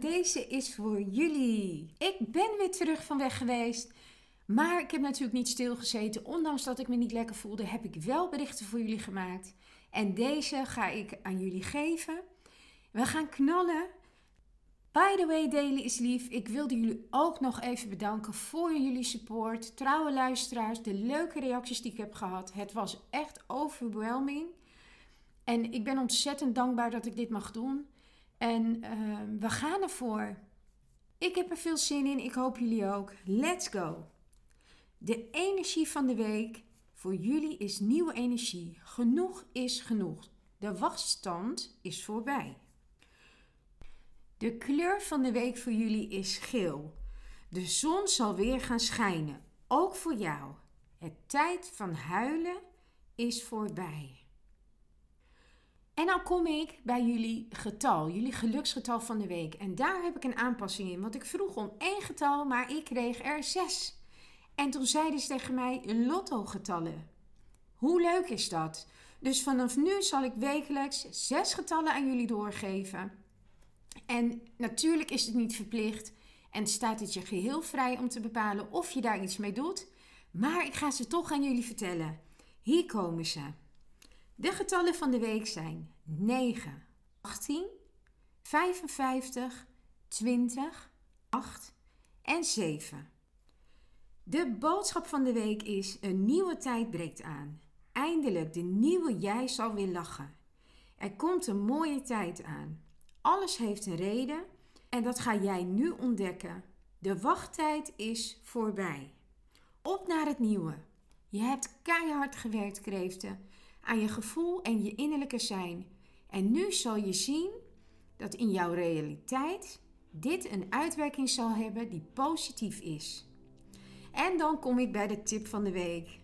Deze is voor jullie. Ik ben weer terug van weg geweest. Maar ik heb natuurlijk niet stilgezeten. Ondanks dat ik me niet lekker voelde, heb ik wel berichten voor jullie gemaakt. En deze ga ik aan jullie geven. We gaan knallen. By the way, Daily is lief. Ik wilde jullie ook nog even bedanken voor jullie support. Trouwe luisteraars, de leuke reacties die ik heb gehad. Het was echt overwhelming. En ik ben ontzettend dankbaar dat ik dit mag doen. En uh, we gaan ervoor. Ik heb er veel zin in. Ik hoop jullie ook. Let's go. De energie van de week voor jullie is nieuwe energie. Genoeg is genoeg. De wachtstand is voorbij. De kleur van de week voor jullie is geel. De zon zal weer gaan schijnen, ook voor jou. Het tijd van huilen is voorbij. En dan kom ik bij jullie getal, jullie geluksgetal van de week. En daar heb ik een aanpassing in, want ik vroeg om één getal, maar ik kreeg er zes. En toen zeiden ze tegen mij lotto-getallen. Hoe leuk is dat? Dus vanaf nu zal ik wekelijks zes getallen aan jullie doorgeven. En natuurlijk is het niet verplicht en staat het je geheel vrij om te bepalen of je daar iets mee doet. Maar ik ga ze toch aan jullie vertellen. Hier komen ze. De getallen van de week zijn 9, 18, 55, 20, 8 en 7. De boodschap van de week is: een nieuwe tijd breekt aan. Eindelijk, de nieuwe jij zal weer lachen. Er komt een mooie tijd aan. Alles heeft een reden en dat ga jij nu ontdekken. De wachttijd is voorbij. Op naar het nieuwe. Je hebt keihard gewerkt, kreeften, aan je gevoel en je innerlijke zijn. En nu zal je zien dat in jouw realiteit dit een uitwerking zal hebben die positief is. En dan kom ik bij de tip van de week.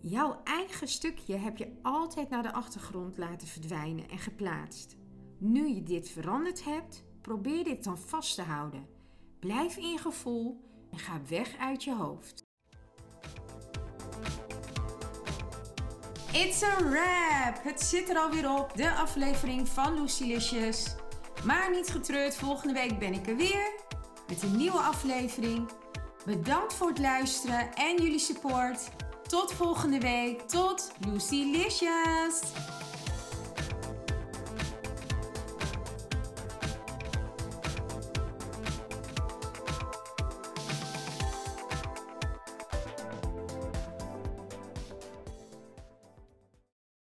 Jouw eigen stukje heb je altijd naar de achtergrond laten verdwijnen en geplaatst. Nu je dit veranderd hebt, probeer dit dan vast te houden. Blijf in gevoel en ga weg uit je hoofd. It's a wrap! Het zit er alweer op, de aflevering van Lucilicious. Maar niet getreurd, volgende week ben ik er weer met een nieuwe aflevering. Bedankt voor het luisteren en jullie support. Tot volgende week. Tot Lucilicious!